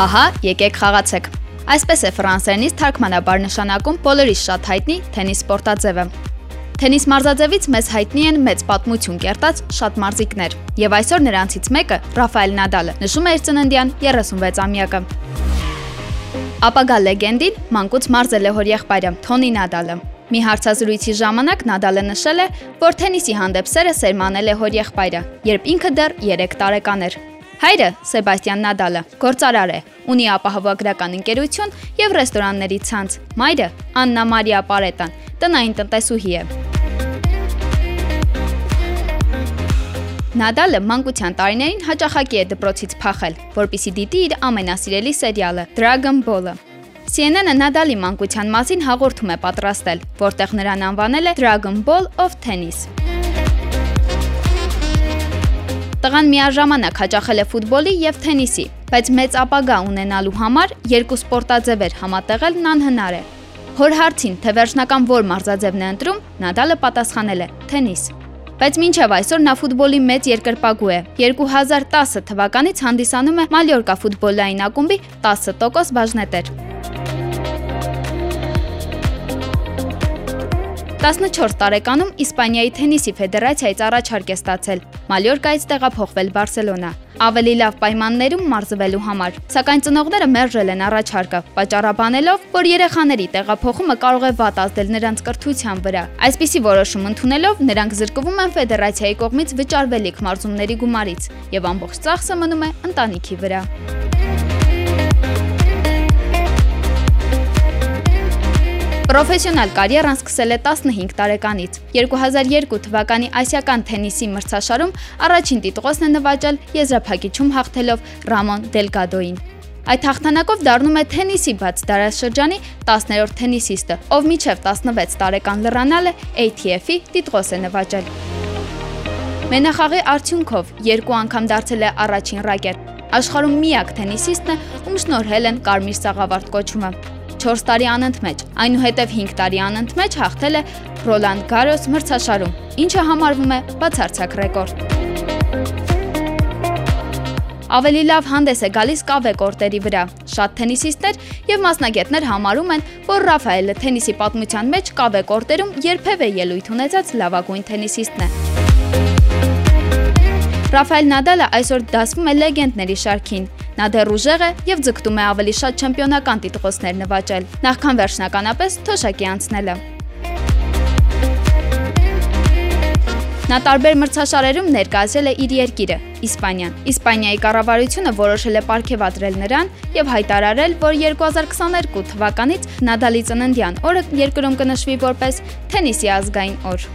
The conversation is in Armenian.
Ահա, եկեք խաղացեք։ Այսպես է ֆրանսերենից թարգմանաբար նշանակում բոլորիս շատ հայտնի թենիս սպորտաձևը։ Թենիս մարզաձևից մեզ հայտնի են մեծ պատմություն կերտած շատ մարզիկներ, եւ այսօր նրանցից մեկը Ռաֆայել Նադալը նշում է իր ծննդյան 36-ամյակը։ Ապագա լեգենդին մանկուց մարզել է հոր եղբայրը Թոնի Նադալը։ Մի հարցազրույցի ժամանակ Նադալը նշել է, որ թենիսի հանդեպ սերը սերմանել է հոր եղբայրը, երբ ինքը դեռ 3 տարեկան էր։ Հայրը Սեբաստիան Նադալը գործարար է, ունի ապահովագրական ընկերություն եւ ռեստորանների ցանց։ Մայրը Աննա Մարիա Պարետան տնային տնտեսուհի է։ Նադալը մանկության տարիներին հաճախակի է դպրոցից փախել, որpիսի դիտի իր ամենասիրելի սերիալը Dragon Ball-ը։ CNN-ը Նադալի մանկության մասին հաղորդում է պատրաստել, որտեղ նրան անվանել է Dragon Ball of Tennis։ Տղան միաժամանակ հաճախել է ֆուտբոլի եւ թենիսի, բայց մեծ ապագա ունենալու համար երկու սպորտաձևեր համատեղելն անհնար է։ Հոր հարցին, թե վերջնական որ մարզաձևն է ընտրում, Նադալը պատասխանել է՝ թենիս։ Բայց մինչև այսօր նա ֆուտբոլի մեծ երկրպագու է։ 2010 թվականից հանդիսանում է Մալյորկա ֆուտբոլային ակումբի 10% բաժնետեր։ 14 տարեկանում Իսպանիայի թենիսի ֆեդերացիայից առաջարկ է ստացել Մալյորկայից տեղափոխվել Բարսելոնա, ավելի լավ պայմաններում մարզվելու համար։ Սակայն ծնողները մերժել են առաջարկը, պատճառաբանելով, որ երեխաների տեղափոխումը կարող է վատ ազդել նրանց կրթության վրա։ Այսպիսի որոշում ընդունելով նրանք զրկվում են ֆեդերացիայի կողմից վճարվելիք մարզումների գումարից, եւ ամբողջ ծախսը մնում է ընտանիքի վրա։ Պրոֆեսիոնալ կարիերան սկսել է 15 տարեկանից։ 2002 թվականի ասիական թենիսի մրցաշարում առաջին տիտղոսն է նվաճել եզրափակիչում հաղթելով Ռամոն Դելգադոին։ Այդ հաղթանակով դառնում է թենիսի բաց դարաշրջանի 10-րդ թենիսիստը, ով միջև 16 տարեկան լրանալը ATF-ի տիտղոս է նվաճել։ Մենախաղի արդյունքով երկու անգամ դարձել է առաջին ռակետ։ Աշխարհում միակ թենիսիստն է, ում շնորհել են կարմիր սաղավարտ կոչումը։ 4 տարի անընդմեջ, այնուհետև 5 տարի անընդմեջ հաղթել է Ռոլանդ Գարոս մրցաշարում, ինչը համարվում է բացարձակ ռեկորդ։ Ավելի լավ հանդես է գալիս կավե կորտերի վրա։ Շատ թենիսիստներ եւ մասնագետներ համարում են, որ Ռաֆայելը թենիսի պատմության մեջ կավե կորտերում երբևէ ելույթ ունեցած լավագույն թենիսիստն է։ Ռաֆայել Նադալը այսօր դասվում է լեգենդների շարքին, Նա դեռ ուժեղ է եւ ձգտում է ավելի շատ չեմպիոնական տիտղոսներ նվաճել, նախքան վերջնականապես թոշակի անցնելը։ Նա տարբեր մրցաշարերում ներկայացրել է իր երկիրը՝ Իսպանիան։ Իսպանիայի կառավարությունը որոշել է ապարգևատրել նրան եւ հայտարարել, որ 2022 թվականից Նադալի ծննդյան օրը երկրում կնշվի որպես թենիսի ազգային օր։